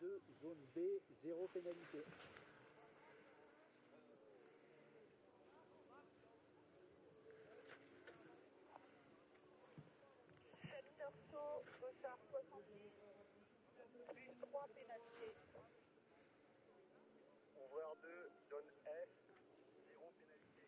2, zone B, zéro pénalité. Secteur saut, dossard 70, plus 3 pénalités. Ouvreur 2, zone F, zéro pénalité.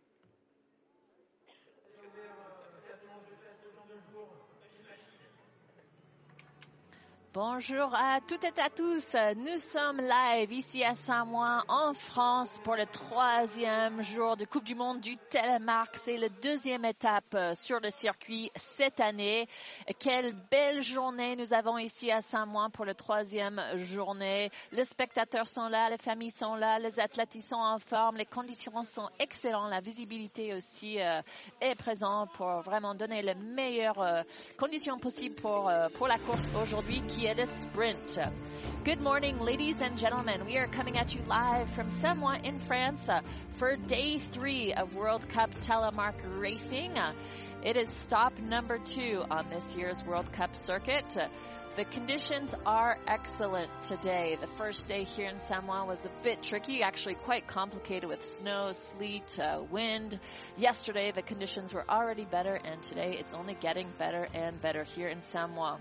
Bonjour à toutes et à tous. Nous sommes live ici à Saint-Ouen en France pour le troisième jour de Coupe du Monde du Telemark. C'est la deuxième étape sur le circuit cette année. Quelle belle journée nous avons ici à Saint-Ouen pour la troisième journée. Les spectateurs sont là, les familles sont là, les athlètes sont en forme, les conditions sont excellentes, la visibilité aussi euh, est présente pour vraiment donner les meilleures euh, conditions possibles pour, euh, pour la course aujourd'hui sprint. Good morning, ladies and gentlemen. We are coming at you live from Samoëns in France uh, for day three of World Cup Telemark Racing. Uh, It is stop number two on this year's World Cup circuit. Uh, The conditions are excellent today. The first day here in Samoëns was a bit tricky, actually quite complicated with snow, sleet, uh, wind. Yesterday the conditions were already better and today it's only getting better and better here in Samoëns.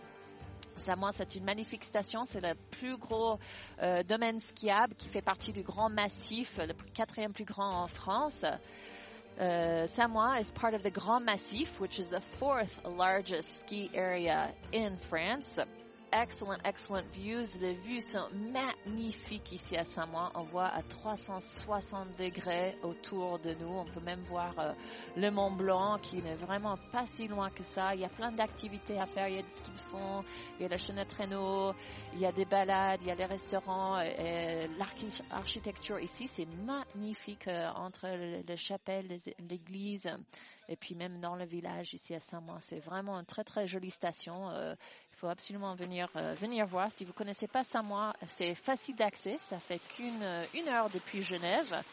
Samoa, c'est une magnifique station. C'est le plus gros euh, domaine skiable qui fait partie du grand massif, le quatrième plus grand en France. Uh, Samoa is part of the Grand Massif, which is the fourth largest ski area in France. Excellent, excellent views. Les vues sont magnifiques ici à Samoa. On voit à 360 degrés autour de nous. On peut même voir euh, le Mont Blanc qui n'est vraiment pas si loin que ça. Il y a plein d'activités à faire. Il y a du ski de fond, il y a la chaîne de traîneau, il y a des balades, il y a les restaurants. L'architecture ici, c'est magnifique euh, entre le- les chapelles, les- l'église et puis même dans le village ici à Saint-Mois. C'est vraiment une très très jolie station. Euh, il faut absolument venir euh, venir voir. Si vous connaissez pas Saint-Mois, c'est facile d'accès. Ça fait qu'une euh, une heure depuis Genève,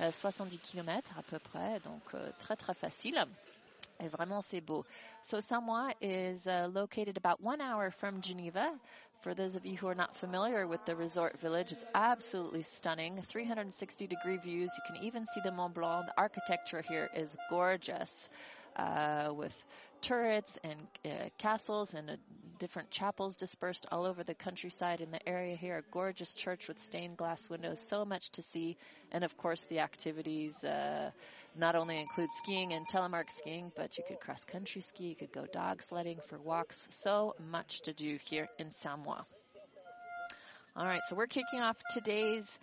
euh, 70 km à peu près, donc très très facile. Vraiment, c'est beau. So Samoëns is uh, located about one hour from Geneva. For those of you who are not familiar with the resort village, it's absolutely stunning. 360 degree views. You can even see the Mont Blanc. The architecture here is gorgeous, uh, with turrets and uh, castles and different chapels dispersed all over the countryside in the area here. A gorgeous church with stained glass windows. So much to see. And of course, the activities uh, not only include skiing and telemark skiing, but you could cross country ski, you could go dog sledding for walks. So much to do here in Samoëns. All right, so we're kicking off today's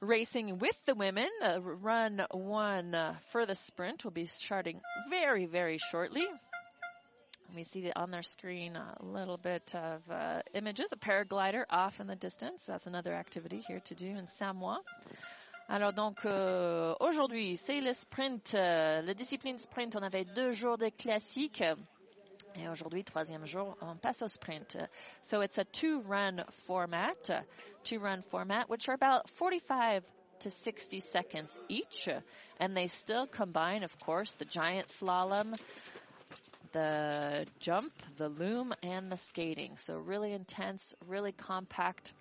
racing with the women. Uh, run one uh, for the sprint will be starting very, very shortly. We see on their screen a little bit of uh, images, a paraglider off in the distance. That's another activity here to do in Samoëns. Alors donc euh, aujourd'hui c'est le sprint, euh, la discipline sprint. On avait deux jours de classique et aujourd'hui troisième jour on passe au sprint. So it's a two-run format, two-run format, which are about 45 to 60 seconds each, and they still combine, of course, the giant slalom, the jump, the loom, and the skating. So really intense, really compact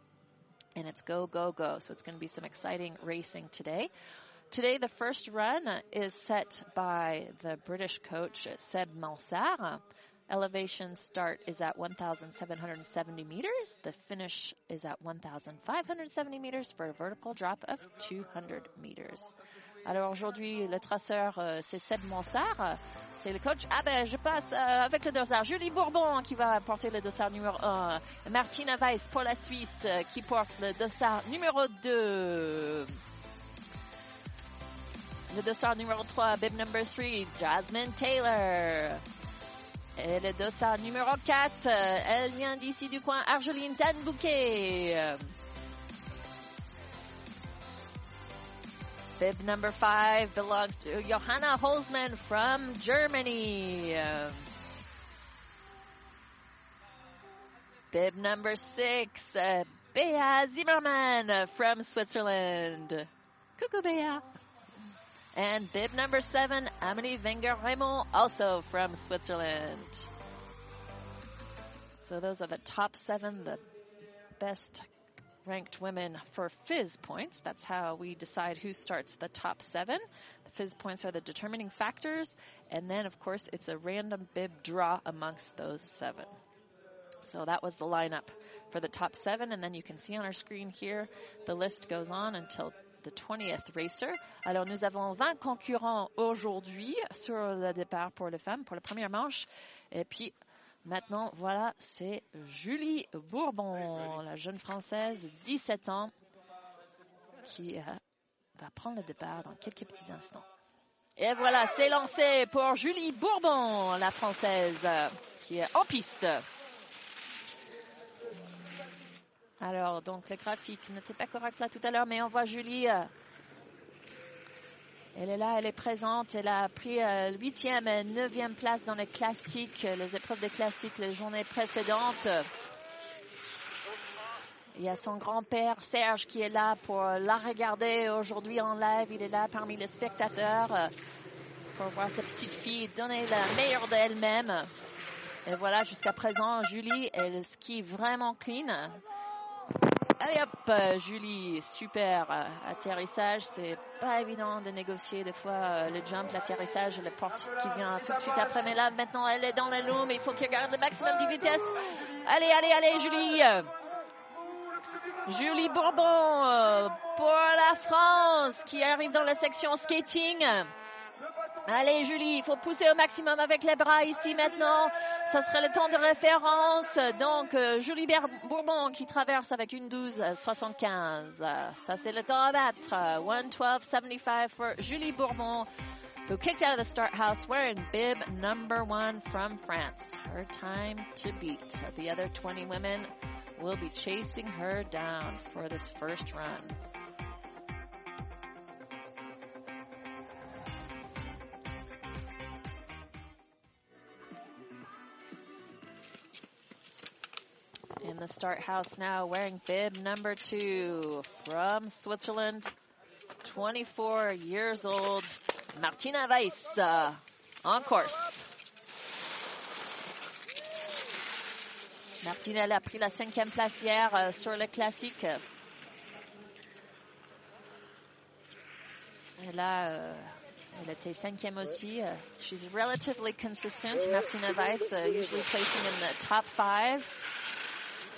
and it's go, go, go. So it's going to be some exciting racing today. Today, the first run is set by the British coach Seb Mansart. Elevation start is at 1,770 meters. The finish is at 1,570 meters for a vertical drop of 200 meters. Alors aujourd'hui, le traceur, euh, c'est Seb Mansart. C'est le coach. Ah ben, je passe euh, avec le dossard. Julie Bourbon qui va porter le dossard numéro 1. Martina Weiss pour la Suisse euh, qui porte le dossard numéro 2. Le dossard numéro 3, bib number 3, Jasmine Taylor. Et le dossard numéro 4, euh, elle vient d'ici du coin, Argeline Tanbouquet. Bib number 5 belongs to Johanna Holzmann from Germany. Bib number 6, uh, Bea Zimmermann from Switzerland. Coucou Bea. And bib number seven, Amélie Wenger also from Switzerland. So those are the top seven, the best ranked women for FIS points. That's how we decide who starts the top seven. The FIS points are the determining factors. And then, of course, it's a random bib draw amongst those seven. So that was the lineup for the top seven. And then you can see on our screen here, the list goes on until the 20th racer. Alors, nous avons 20 concurrents aujourd'hui sur le départ pour les femmes, pour la première manche. Et puis, maintenant, voilà, c'est Julie Bourbon, la jeune Française, 17 ans, qui euh, va prendre le départ dans quelques petits instants. Et voilà, c'est lancé pour Julie Bourbon, la Française, qui est en piste. Alors, donc, le graphique n'était pas correct là tout à l'heure, mais on voit Julie. Elle est là, elle est présente. Elle a pris euh, huitième et neuvième place dans les classiques, les épreuves des classiques, les journées précédentes. Il y a son grand-père Serge qui est là pour la regarder aujourd'hui en live. Il est là parmi les spectateurs euh, pour voir sa petite fille donner la meilleure d'elle-même. Et voilà, jusqu'à présent, Julie, elle skie vraiment clean. Allez hop, euh, Julie, super. euh, atterrissage, c'est pas évident de négocier des fois euh, le jump, l'atterrissage, le porte qui vient tout de suite après. Mais là, maintenant, elle est dans le loom, il faut qu'elle garde le maximum de vitesse. Allez, allez, allez, Julie. Julie Bourbon pour la France qui arrive dans la section skating. Allez Julie, il faut pousser au maximum avec les bras ici maintenant. Ça serait le temps de référence. Donc euh, Julie Bourbon qui traverse avec une 12,75. Ça c'est le temps à battre. 112,75 for Julie Bourbon who kicked out of the start house wearing bib number one from France. Her time to beat. The other 20 women will be chasing her down for this first run. The start house now, wearing bib number two from Switzerland, 24 years old, Martina Weiss uh, on course. Martina, elle a pris la cinquième place hier euh, sur le classique. Et là, euh, elle était cinquième aussi. Uh, she's relatively consistent. Martina Weiss, uh, usually placing in the top five.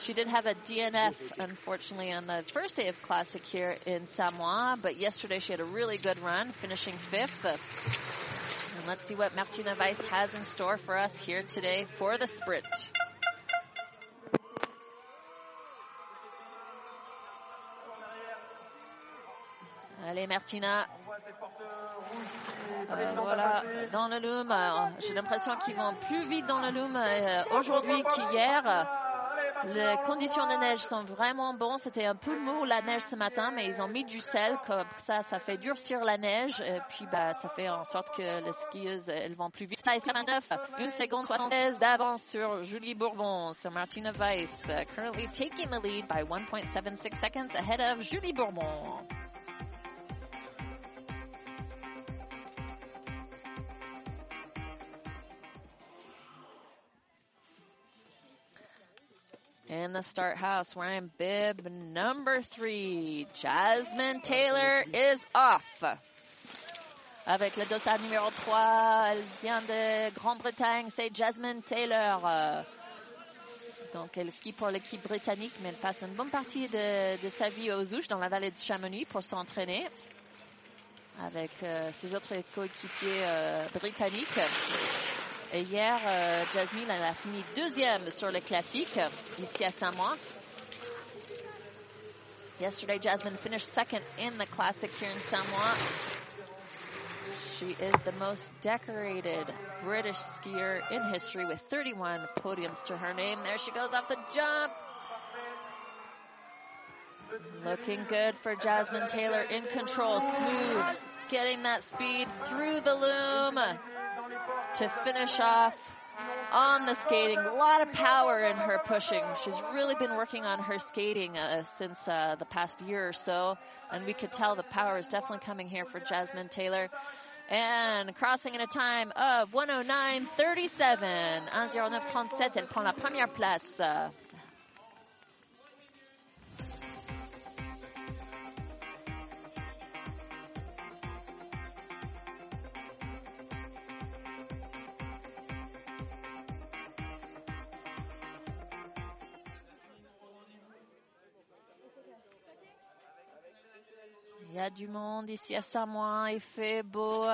She did have a DNF, unfortunately, on the first day of Classic here in Samoëns, but yesterday she had a really good run, finishing fifth. And let's see what Martina Weiss has in store for us here today for the sprint. Allez, Martina. Euh, voilà, dans le loom. J'ai l'impression qu'ils vont plus vite dans le loom euh, aujourd'hui qu'hier. Les conditions de neige sont vraiment bonnes. C'était un peu mou la neige ce matin, mais ils ont mis du sel comme ça, ça fait durcir la neige. Et puis, bah, ça fait en sorte que les skieuses, elles vont plus vite. 9, une seconde 76 d'avance sur Julie Bourbon, sur Martina Weiss, currently taking the lead by 1.76 seconds ahead of Julie Bourbon. In the start house, wearing bib number three, Jasmine Taylor is off. Avec le dossard numéro 3, elle vient de Grande-Bretagne, c'est Jasmine Taylor. Donc elle skie pour l'équipe britannique, mais elle passe une bonne partie de, de sa vie aux Ouches, dans la vallée de Chamonix, pour s'entraîner avec euh, ses autres coéquipiers euh, britanniques. Hier, euh, Jasmine elle a fini deuxième sur le classique ici à Samoëns. Yesterday, Jasmine finished second in the classic here in Samoa. She is the most decorated British skier in history with 31 podiums to her name. There she goes off the jump. Looking good for Jasmine Taylor in control, smooth, getting that speed through the loom to finish off on the skating. A lot of power in her pushing. She's really been working on her skating uh, since uh, the past year or so, and we could tell the power is definitely coming here for Jasmine Taylor. And crossing in a time of 109.37. 109.37, elle prend la première place. Du monde ici à Samoa, il fait beau.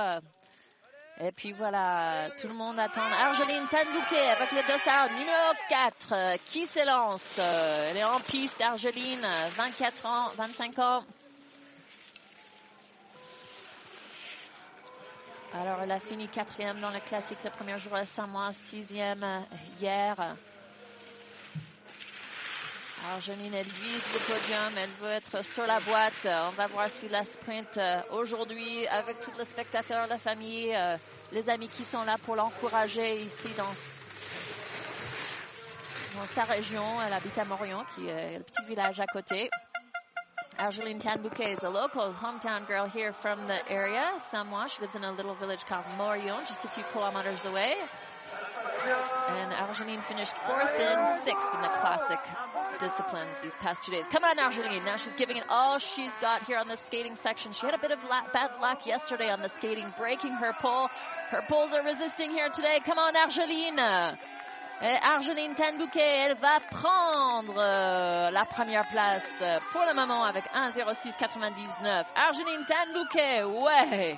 Et puis voilà, tout le monde attend Argeline Tanbouquet avec le dossard numéro 4 qui s'élance. Elle est en piste, Argeline, 24 ans, 25 ans. Alors, elle a fini quatrième dans le classique le premier jour à Samoa, sixième hier. Argeline, elle vise le podium, elle veut être sur la boîte. On va voir si la sprint euh, aujourd'hui, avec tous les spectateurs, la famille, euh, les amis qui sont là pour l'encourager ici dans, dans sa région. Elle habite à Morion, qui est le petit village à côté. Argeline Tanbouquet is a local hometown girl here from the area, Samoa. She lives in a little village called Morion, just a few kilometers away. And Argeline finished fourth and sixth in the classic disciplines these past two days. Come on, Argeline. Now she's giving it all she's got here on the skating section. She had a bit of bad luck yesterday on the skating, breaking her pole. Her poles are resisting here today. Come on, Argeline. Et eh, Argeline Tanbouquet, elle va prendre euh, la première place euh, pour le moment avec 1,06,99. Argeline Tanbouquet, ouais.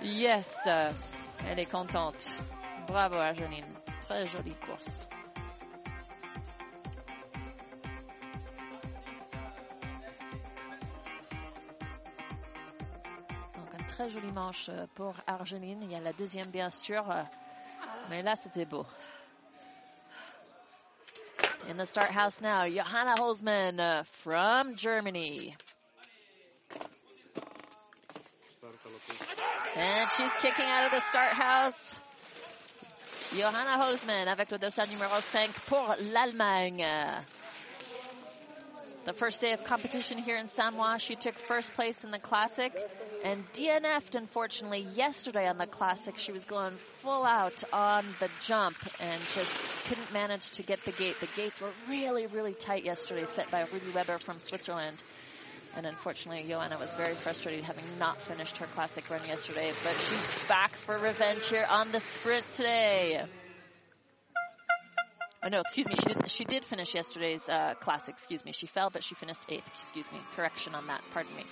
Yes. Euh, elle est contente. Bravo, Argeline. Très jolie course. Donc, un très joli manche pour Argeline. Il y a la deuxième, bien sûr. Mais là, c'était beau. In the start house now, Johanna Holzmann uh, from Germany. And she's kicking out of the start house. Johanna Holzmann avec le dossard numéro 5 pour l'Allemagne. The first day of competition here in Samoëns, she took first place in the Classic and DNF'd, unfortunately, yesterday on the Classic. She was going full out on the jump and just couldn't manage to get the gate. The gates were really, really tight yesterday, set by Ruby Weber from Switzerland. And unfortunately, Johanna was very frustrated having not finished her Classic run yesterday. But she's back for revenge here on the sprint today. Oh, no, excuse me. She did. She did finish yesterday's uh, classic. Excuse me. She fell, but she finished eighth. Excuse me. Correction on that. Pardon me.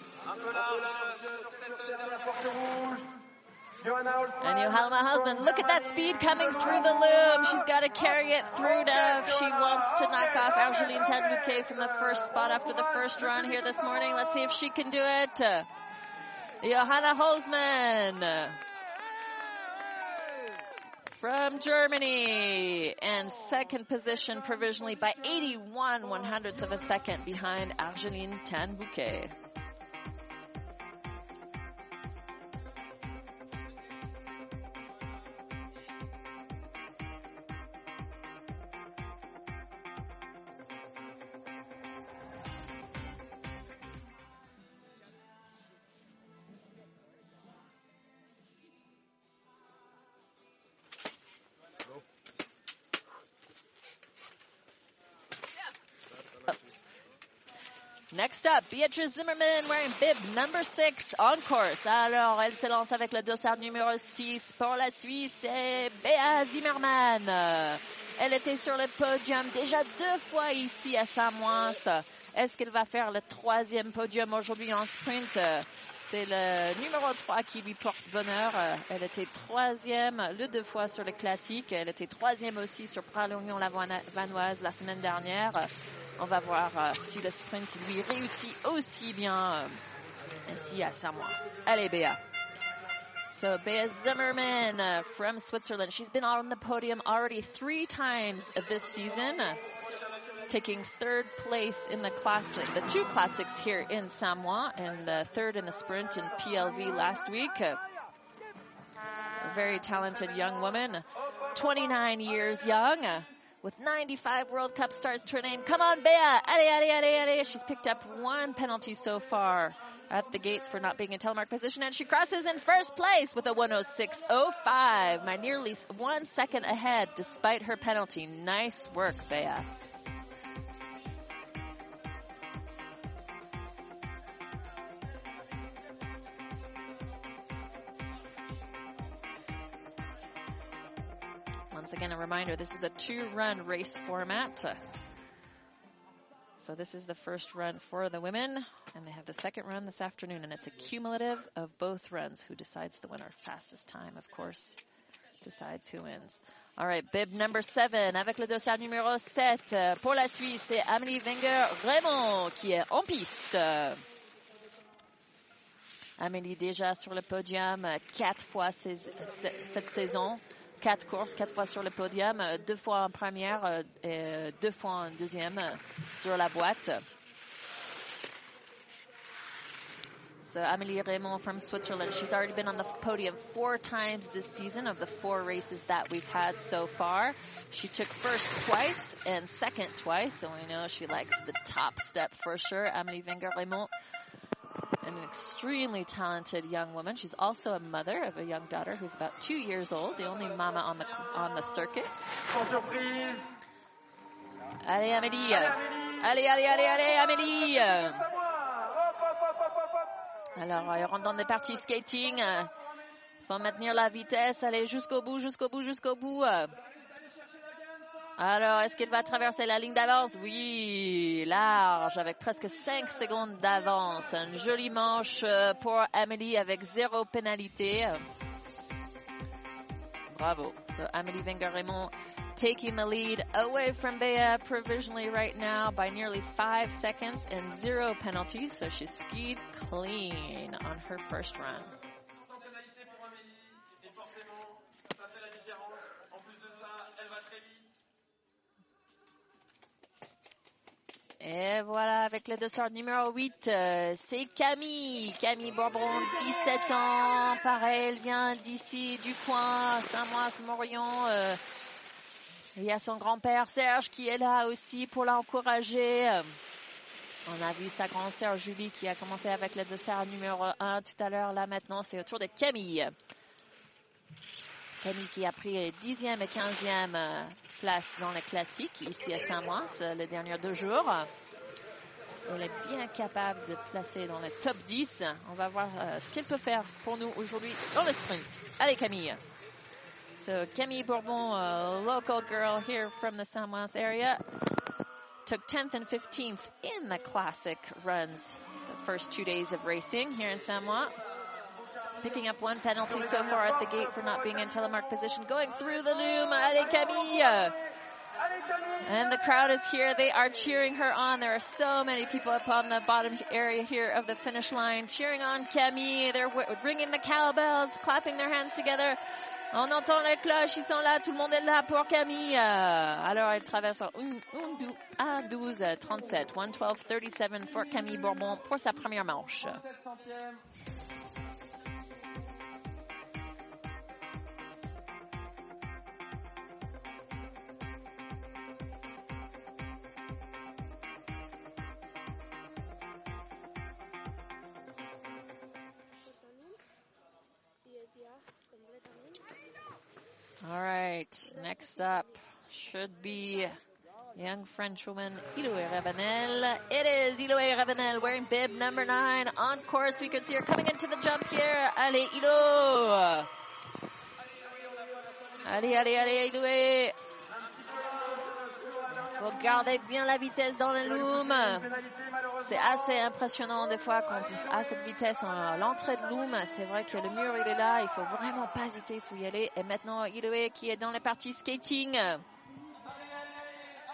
And Johanna Holzmann, look at that speed coming through the loom. She's got to carry it through now if she wants to knock off Argeline Tanbouquet from the first spot after the first run here this morning. Let's see if she can do it. Johanna Holzmann from Germany and second position provisionally by 81 one hundredths of a second behind Argeline Tanbouquet. Next up, Beatrice Zimmerman wearing bib number 6 on course. Alors, elle se lance avec le dossard numéro 6 pour la Suisse et Béa Zimmerman. Elle était sur le podium déjà deux fois ici à Samoa. Est-ce qu'elle va faire le troisième podium aujourd'hui en sprint? C'est le numéro 3 qui lui porte bonheur. Elle était troisième le deux fois sur le classique. Elle était troisième aussi sur Pralognon la Vanoise la semaine dernière. On va voir si le sprint lui réussit aussi bien ici à Samoa. Allez, Béa. So Bea Zimmerman from Switzerland. She's been on the podium already three times this season, taking third place in the classic, the two classics here in Samoëns, and the third in the sprint in PLV last week. A very talented young woman, 29 years young with 95 World Cup starts to her name. Come on, Bea! Allez, allez, allez, allez. She's picked up one penalty so far at the gates for not being in telemark position, and she crosses in first place with a 106.05, my nearly one second ahead despite her penalty. Nice work, Bea. Reminder, this is a two-run race format. So this is the first run for the women. And they have the second run this afternoon, and it's a cumulative of both runs. Who decides the winner? Fastest time, of course, decides who wins. All right, bib number seven avec le dossard numéro 7 euh, pour la Suisse, c'est Amélie Wenger-Raymond qui est en piste. Amélie déjà sur le podium quatre fois cette saison. Quatre courses, quatre fois sur le podium, euh, deux fois en première euh, et deux fois en deuxième euh, sur la boîte. So Amélie Raymond from Switzerland, she's already been on the podium four times this season of the four races that we've had so far. She took first twice and second twice, so we know she likes the top step for sure. Amélie Wenger Raymond an extremely talented young woman. She's also a mother of a young daughter who's about two years old, the only mama on the on the circuit. Allez Amélie, allez allez allez allez Amélie. Alors elle rentre dans des parties skating. Faut maintenir la vitesse, aller jusqu'au bout, jusqu'au bout, jusqu'au bout. Alors, est-ce qu'il va traverser la ligne d'avance? Oui, large, avec presque 5 secondes d'avance. Une jolie manche euh, pour Amélie avec zéro pénalité. Bravo. So, Amélie Wenger-Raymond taking the lead away from Bea provisionally right now by nearly five seconds and zero penalties. So, she skied clean on her first run. Et voilà, avec le dossard numéro 8, euh, c'est Camille. Camille Bourbon, 17 ans. Pareil, elle vient d'ici, du coin, Saint-Mois-Morion. Euh, il y a son grand-père Serge qui est là aussi pour l'encourager. On a vu sa grande sœur Julie qui a commencé avec le dossard numéro 1 tout à l'heure. Là, maintenant, c'est au tour de Camille. Camille qui a pris 10e et 15e place dans les classiques ici à Saint-Mois les derniers deux jours. Elle est bien capable de placer dans le top 10. On va voir uh, ce qu'elle peut faire pour nous aujourd'hui dans le sprint. Allez Camille. So Camille Bourbon, a local girl here from the Saint-Mois area, took 10th and 15th in the classic runs the first two days of racing here in Saint-Mois picking up one penalty so far at the gate for not being in telemark position. Going through the loom, Allez Camille! And the crowd is here. They are cheering her on. There are so many people up on the bottom area here of the finish line cheering on Camille. They're ringing the cowbells, clapping their hands together. On entend les cloches, ils sont là, tout le monde est là pour Camille. Alors elle traverse en 1-12-37, 1-12-37 pour Camille Bourbon pour sa première manche. All right, next up should be young French woman Iloé Ravenel. It is Iloé Ravenel wearing bib number nine. On course, we could see her coming into the jump here. Allez, Ilo! Allez, allez, allez, Iloé! Regardez bien la vitesse dans le loom. C'est assez impressionnant des fois qu'on puisse à cette vitesse à l'entrée de Loom. C'est vrai que le mur il est là, il faut vraiment pas hésiter, il faut y aller. Et maintenant Iloé qui est dans les parties skating.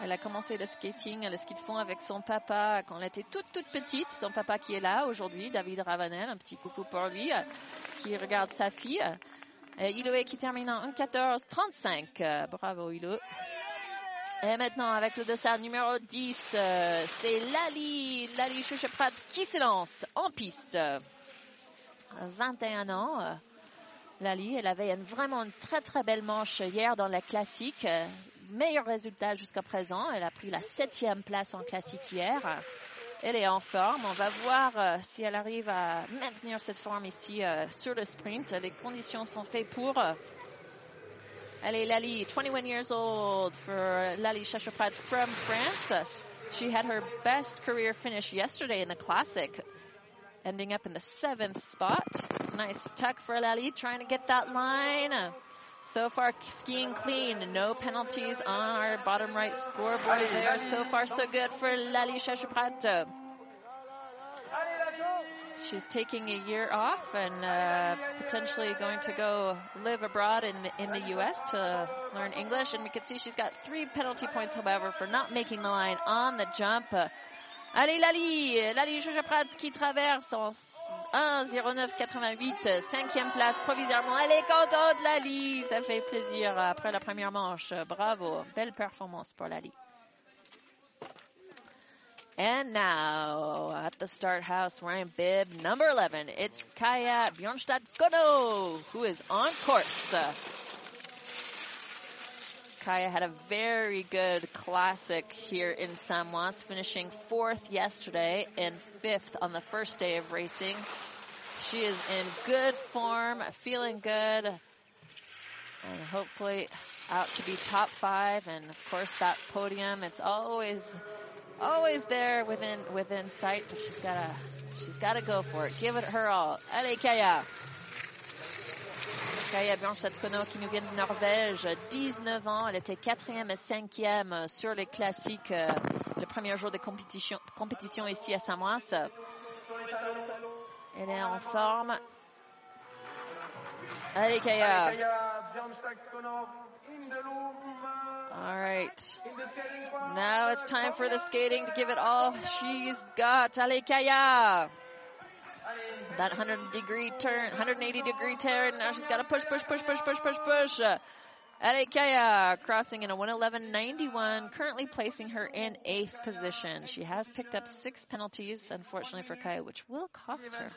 Elle a commencé le skating, le ski de fond avec son papa quand elle était toute toute petite. Son papa qui est là aujourd'hui, David Ravanel, un petit coucou pour lui, qui regarde sa fille. Iloé qui termine en 1-14-35. Bravo Ilo. Et maintenant, avec le dossard numéro 10, euh, c'est Lali, Lali Choucheprat qui se lance en piste. 21 ans. Euh, Lali, elle avait vraiment une très très belle manche hier dans la classique. Meilleur résultat jusqu'à présent. Elle a pris la septième place en classique hier. Elle est en forme. On va voir euh, si elle arrive à maintenir cette forme ici sur le sprint. Les conditions sont faites pour. Allez, Lali, 21 years old for Lali Chachaprat from France. She had her best career finish yesterday in the Classic, ending up in the seventh spot. Nice tuck for Lali, trying to get that line. So far, skiing clean. No penalties on our bottom right scoreboard there. So far, so good for Lali Chachaprat. She's taking a year off and uh, potentially going to go live abroad in the, in the U.S. to learn English. And we can see she's got three penalty points, however, for not making the line on the jump. Allez, Lali, Lali Chouchaprat qui traverse en 1.09.88, cinquième place provisoirement. Elle est contente, Lali. Ça fait plaisir après la première manche. Bravo. Belle performance pour Lali. And now at the start house wearing bib number 11, it's Kaya Bjornstad Kono who is on course. Kaya had a very good classic here in Samoëns, finishing fourth yesterday and fifth on the first day of racing. She is in good form, feeling good, and hopefully out to be top five. And of course, that podium, it's always always there within within sight, but she's gotta she's gotta go for it. Give it her all. Allez Kaya. Kaya Blanchette-Kono qui nous vient de Norvège, 19 ans. Elle était quatrième et cinquième sur les classiques euh, le premier jour de compétition, compétition ici à Samoas. Elle est en forme. Allez Kaya. All right. Now it's time for the skating to give it all she's got. Allez, Kaya. That 100 degree turn, 180 degree turn. Now she's got to push, push, push, push, push, push, push. Allez, Kaya crossing in a 111.91, currently placing her in eighth position. She has picked up six penalties, unfortunately for Kaya, which will cost her.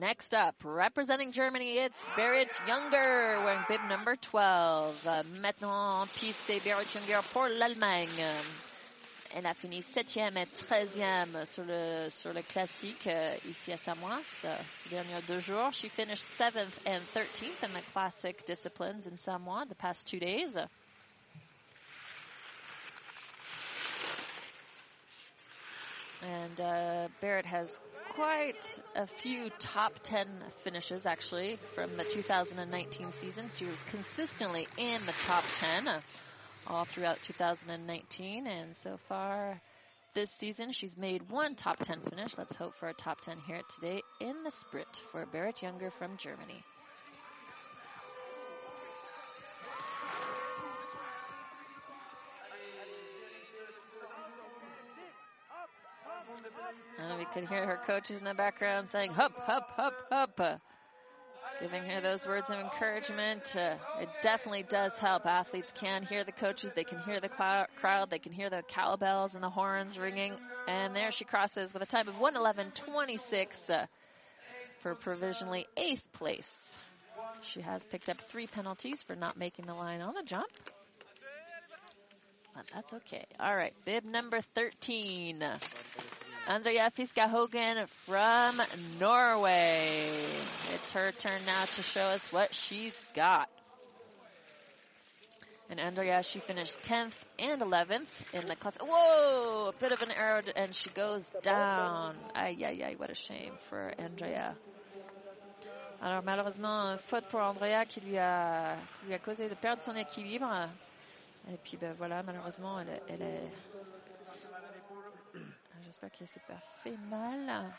Next up, representing Germany, it's Berit Younger wearing bib number 12. Uh, maintenant, piste, c'est Berit Younger pour l'Allemagne. Elle a fini 7e et 13e sur le, sur le classique euh, ici à Samoëns euh, ces derniers deux jours. She finished 7th and 13th in the classic disciplines in Samoëns the past two days. And uh, Barrett has quite a few top 10 finishes actually from the 2019 season. She was consistently in the top 10 all throughout 2019 and so far this season she's made one top 10 finish. Let's hope for a top 10 here today in the sprint for Barrett Younger from Germany. And we could hear her coaches in the background saying, hup, hup, hup, hup. Uh, giving her those words of encouragement. Uh, it definitely does help. Athletes can hear the coaches, they can hear the crowd, they can hear the cowbells and the horns ringing. And there she crosses with a time of 111.26 uh, for provisionally eighth place. She has picked up three penalties for not making the line on the jump. But that's okay. All right, bib number 13. Andrea Fiska Hogan from Norway. It's her turn now to show us what she's got. And Andrea, she finished 10th and 11th in the class. Whoa! A bit of an error, and she goes down. Aïe, aïe, aïe, what a shame for Andrea. Alors malheureusement, faute pour Andrea qui lui a, qui lui a causé de perdre son équilibre. Et puis ben voilà, malheureusement, elle, elle est... J'espère qu'elle s'est pas fait mal.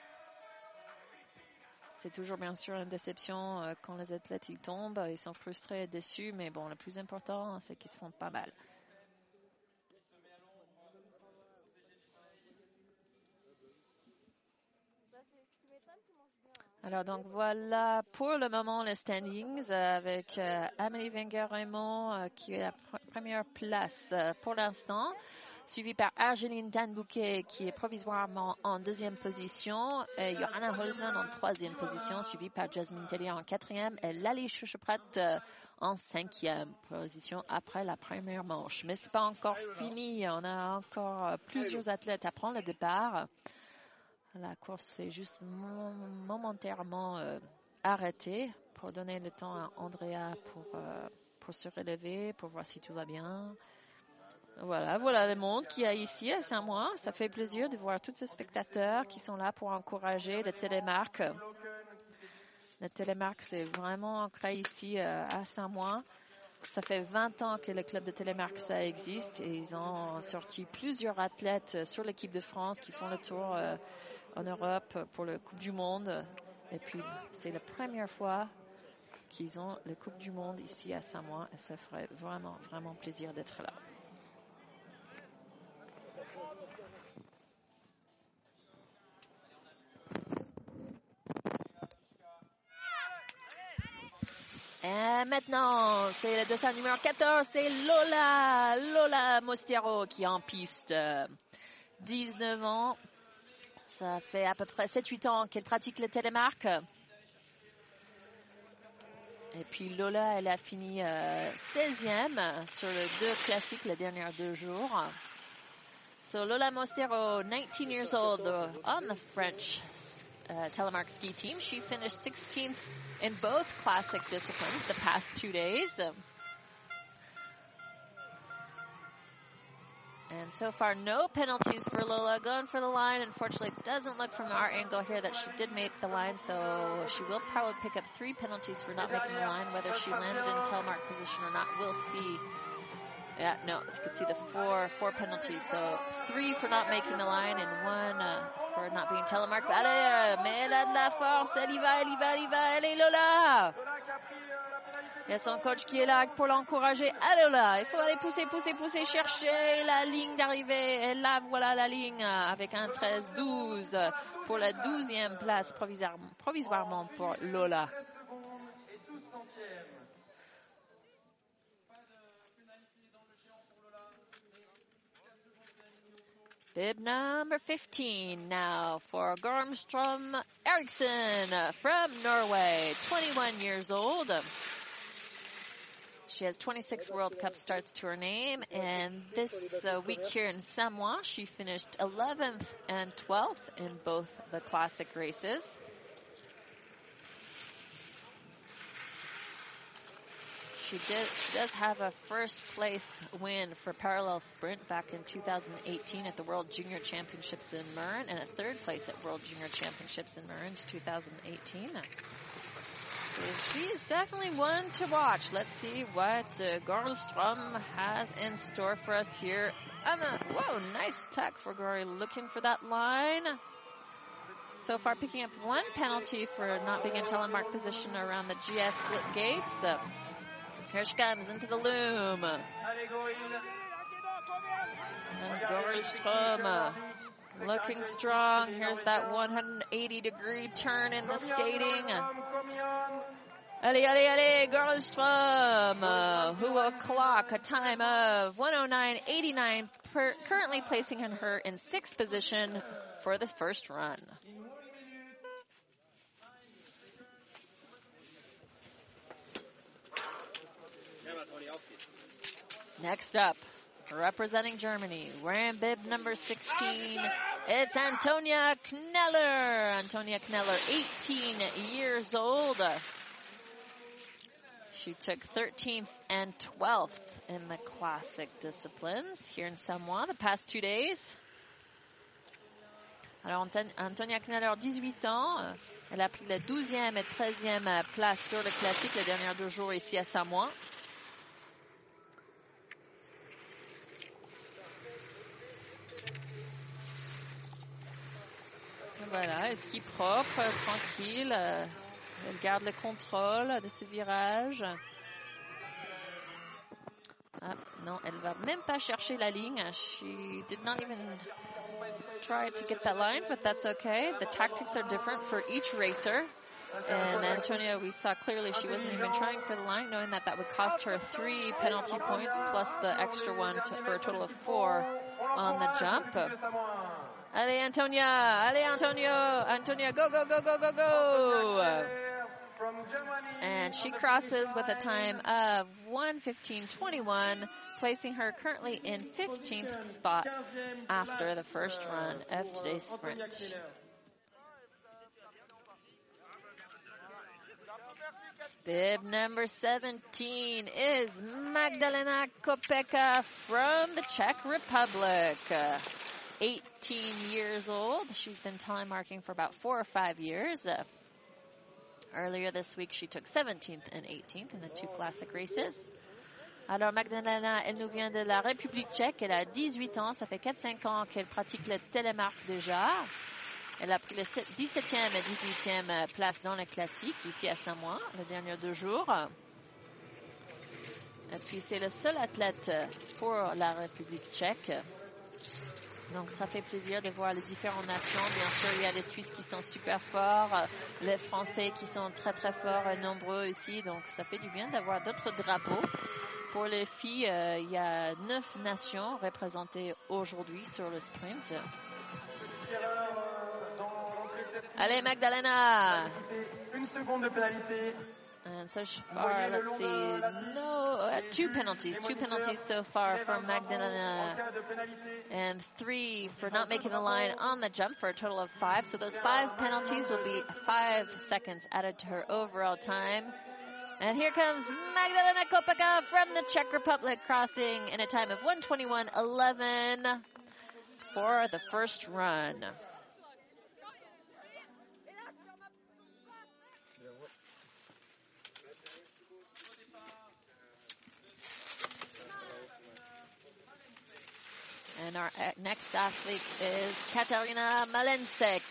C'est toujours bien sûr une déception euh, quand les athlètes ils tombent, ils sont frustrés et déçus, mais bon, le plus important, c'est qu'ils se font pas mal. Alors donc voilà pour le moment les standings avec euh, Amélie Wenger-Raymond euh, qui est la pr première place euh, pour l'instant, suivie par Argeline Danbouquet qui est provisoirement en deuxième position, et Johanna Holzman en troisième position, suivie par Jasmine Tellier en quatrième et Lali Choucheprat en cinquième position après la première manche. Mais c'est pas encore fini, on a encore plusieurs athlètes à prendre le départ. La course est juste momentairement euh, arrêtée pour donner le temps à Andrea pour, euh, pour se relever, pour voir si tout va bien. Voilà, voilà le monde qu'il y a ici à Saint-Mois. Ça fait plaisir de voir tous ces spectateurs qui sont là pour encourager le télémarque. Le télémarque, c'est vraiment ancré ici euh, à Saint-Mois. Ça fait 20 ans que le club de Télémark ça existe et ils ont sorti plusieurs athlètes sur l'équipe de France qui font le tour euh, en Europe pour la Coupe du Monde. Et puis c'est la première fois qu'ils ont la Coupe du Monde ici à Samoa et ça ferait vraiment, vraiment plaisir d'être là. Et maintenant, c'est le dessin numéro 14, c'est Lola, Lola Mostiero qui est en piste. 19 ans, ça fait à peu près 7-8 ans qu'elle pratique le télémarque. Et puis Lola, elle a fini 16e euh, sur le deux classiques les derniers deux jours. So Lola Mostero, 19 years old, on the French uh, telemark ski team. She finished 16th in both classic disciplines the past two days. And so far, no penalties for Lola. Going for the line. Unfortunately, it doesn't look from our angle here that she did make the line, so she will probably pick up three penalties for not making the line. Whether she landed in telemark position or not, we'll see. Yeah, no, you can see the four four penalties. So three for not making the line and one uh, for not being telemark. Allez, mais elle a de la force. Elle y va, elle y va, elle y va. Allez, Lola. Il y a son coach qui est là pour l'encourager. Allez là, il faut aller pousser, pousser, pousser, chercher la ligne d'arrivée. Et là, voilà la ligne avec un 13-12 pour la 12e place provisoirement pour Lola. Bib number 15 now for Gormstrom Eriksson from Norway, 21 years old. She has 26 World Cup starts to her name, and this uh, week here in Samoëns, she finished 11th and 12th in both the classic races. She did. She does have a first place win for parallel sprint back in 2018 at the World Junior Championships in Marin, and a third place at World Junior Championships in Marin 2018. She's definitely one to watch. Let's see what uh, has in store for us here. Emma, whoa, nice tuck for Gory looking for that line. So far picking up one penalty for not being in telemark position around the GS split gates. Uh, here she comes into the loom. And Gorlstrom uh, looking strong. Here's that 180 degree turn in the skating. Allez, allez, allez, Gorlstrom, who will clock a time of 109.89, currently placing her in sixth position for this first run. Next up, representing Germany, wearing bib number 16, it's Antonia Kneller. Antonia Kneller, 18 years old. She took 13th and 12th in the classic disciplines here in Samoëns the past two days. Alors Antonia Kneller, 18 ans, elle a pris la 12e et 13e place sur le classique les derniers deux jours ici à Samoëns. Voilà, ski propre, tranquille. Elle garde le contrôle de ce virage. Ah, non, elle va même pas chercher la ligne. She did even try to get that line, but that's okay. The tactics are different for each racer. And Antonia, we saw clearly she wasn't even trying for the line, knowing that that would cost her three penalty points plus the extra one to, for a total of four on the jump. Allez, Antonia! Allez, Antonio! Antonia, go, go, go, go, go, go! And she crosses with a time of 115.21, placing her currently in 15th spot after the first run of today's sprint. Bib number 17 is Magdalena Kopeka from the Czech Republic. 18 years old. She's been telemarking for about four or five years. Uh, earlier this week, she took 17th and 18th in the two classic races. Alors, Magdalena, elle nous vient de la République tchèque. Elle a 18 ans. Ça fait 4-5 ans qu'elle pratique le télémarque déjà. Elle a pris le 17e et 18e place dans le classique ici à Saint-Mois les derniers deux jours. Et puis, c'est le seul athlète pour la République tchèque. Donc, ça fait plaisir de voir les différentes nations. Bien sûr, il y a les Suisses qui sont super forts, les Français qui sont très, très forts et nombreux ici. Donc, ça fait du bien d'avoir d'autres drapeaux. Pour les filles, euh, il y a neuf nations représentées aujourd'hui sur le sprint. Allez, Magdalena! Une seconde de pénalité. And so far, let's see, no, uh, two penalties, two penalties so far for Magdalena, and three for not making the line on the jump for a total of five. So those five penalties will be five seconds added to her overall time. And here comes Magdalena Kopaka from the Czech Republic crossing in a time of 121.11 for the first run. And our uh, next athlete is Katarina Malensek.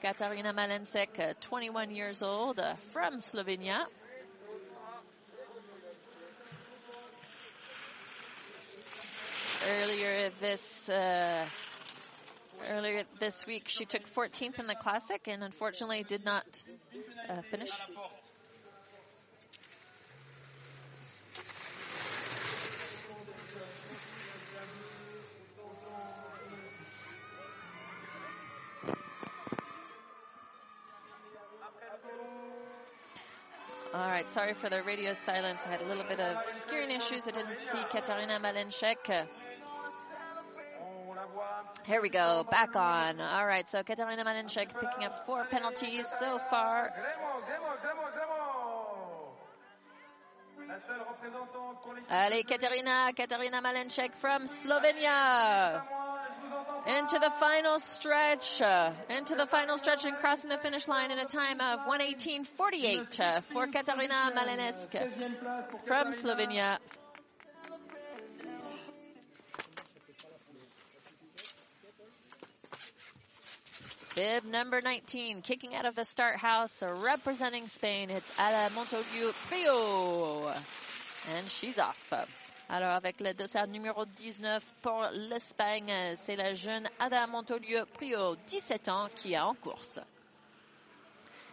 Katarina Malensek, 21 years old, uh, from Slovenia. Earlier this uh, earlier this week, she took 14th in the classic and unfortunately did not uh, finish. Right, sorry for the radio silence. I had a little bit of screen issues. I didn't see Katarina Malenchek. Here we go, back on. All right, so Katarina Malenchek picking up four penalties so far. Allez, Katarina, Katarina Malenchek from Slovenia into the final stretch, uh, into the final stretch and crossing the finish line in a time of 118.48 uh, for Katarina Malenesk from Slovenia. Bib number 19, kicking out of the start house, representing Spain. It's Ada Montoliu Prio. And she's off. Alors, avec le dossard numéro 19 pour l'Espagne, c'est la jeune Ada Montolieu Prio, 17 ans, qui est en course.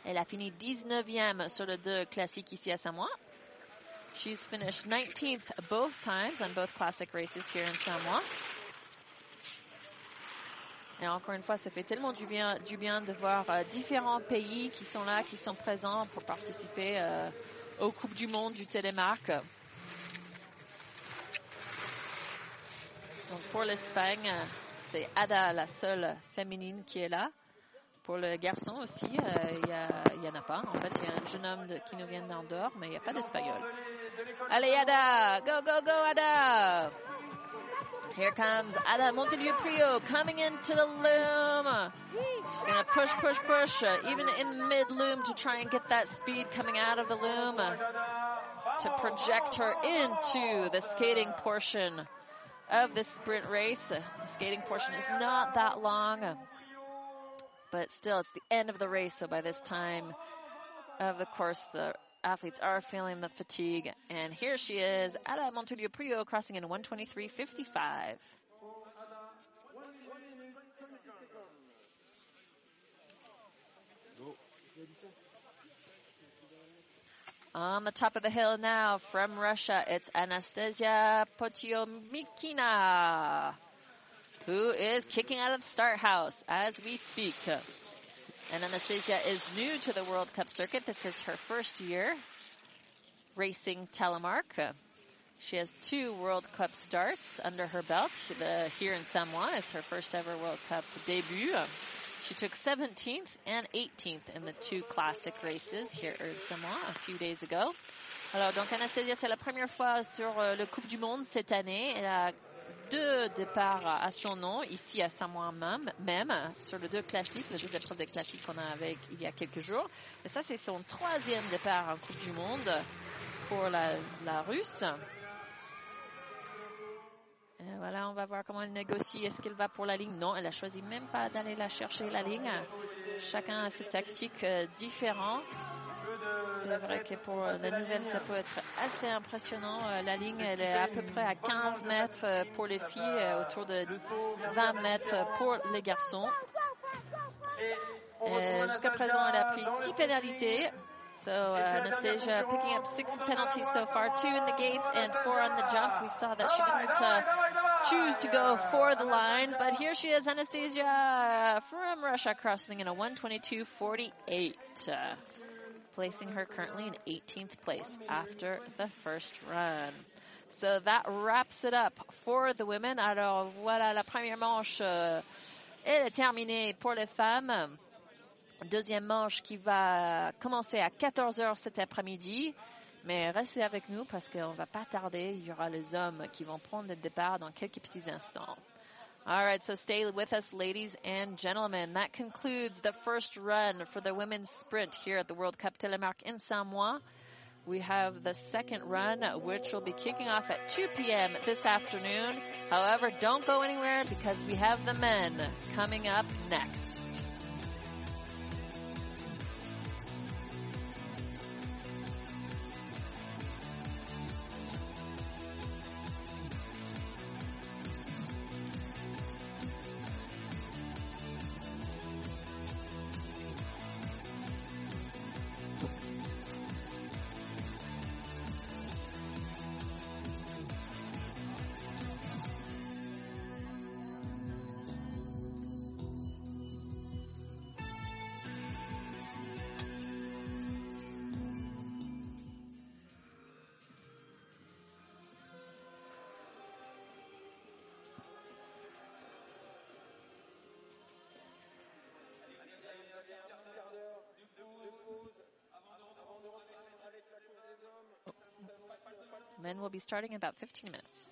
Elle a fini 19e sur le 2 classique ici à Samoa. She's finished 19th both times on both classic races here in Samoa. Et encore une fois, ça fait tellement du bien, du bien de voir euh, différents pays qui sont là, qui sont présents pour participer euh, aux Coupes du Monde du télémarque. Donc pour l'Espagne, c'est Ada, la seule féminine qui est là. Pour le garçon aussi, euh, il n'y en a pas. En fait, il y a un jeune homme de, qui nous vient mais il n'y a pas d'espagnol. Allez, Ada! Go, go, go, Ada! Here comes Ada Montoliu Prio coming into the loom. She's going to push, push, push, uh, even in mid loom to try and get that speed coming out of the loom to project her into the skating portion of the sprint race. Uh, the skating portion is not that long, uh, but still, it's the end of the race. So by this time of the course, the athletes are feeling the fatigue. And here she is, Ada Montoliu Prio, crossing in 123.55. On the top of the hill now from Russia, it's Anastasia Potiomkina, who is kicking out of the start house as we speak. And Anastasia is new to the World Cup circuit. This is her first year racing telemark. She has two World Cup starts under her belt. The, here in Samoëns is her first ever World Cup debut. She took 17th and 18th in the two classic races here in Samoa a few days ago. Alors, donc Anastasia, c'est la première fois sur euh, le Coupe du Monde cette année. Elle a deux départs à son nom, ici à Samoa même, même sur les deux classiques, les deux épreuves de classiques qu'on a avec il y a quelques jours. Et ça, c'est son troisième départ en Coupe du Monde pour la, la Russe. Et voilà, on va voir comment elle négocie. Est-ce qu'elle va pour la ligne? Non, elle a choisi même pas d'aller la chercher, la ligne. Chacun a ses tactiques euh, différentes. C'est vrai que pour la nouvelle, ça peut être assez impressionnant. Euh, La ligne, elle est à peu près à 15 mètres euh, pour les filles, euh, autour de 20 mètres pour les garçons. Euh, Jusqu'à présent, elle a pris 6 pénalités. So uh, Anastasia picking up six penalties so far, two in the gates and four on the jump. We saw that she didn't uh, choose to go for the line, but here she is, Anastasia from Russia, crossing in a 122.48, uh, placing her currently in 18th place after the first run. So that wraps it up for the women. Alors voilà, la première manche, euh, est terminée pour les femmes. Deuxième manche qui va commencer à 14h cet après-midi. Mais restez avec nous parce qu'on va pas tarder. Il y aura les hommes qui vont prendre le départ dans quelques petits instants. All right, so stay with us, ladies and gentlemen. That concludes the first run for the women's sprint here at the World Cup Telemark in Samoëns. We have the second run, which will be kicking off at 2 p.m. this afternoon. However, don't go anywhere because we have the men coming up next. Will be starting in about 15 minutes.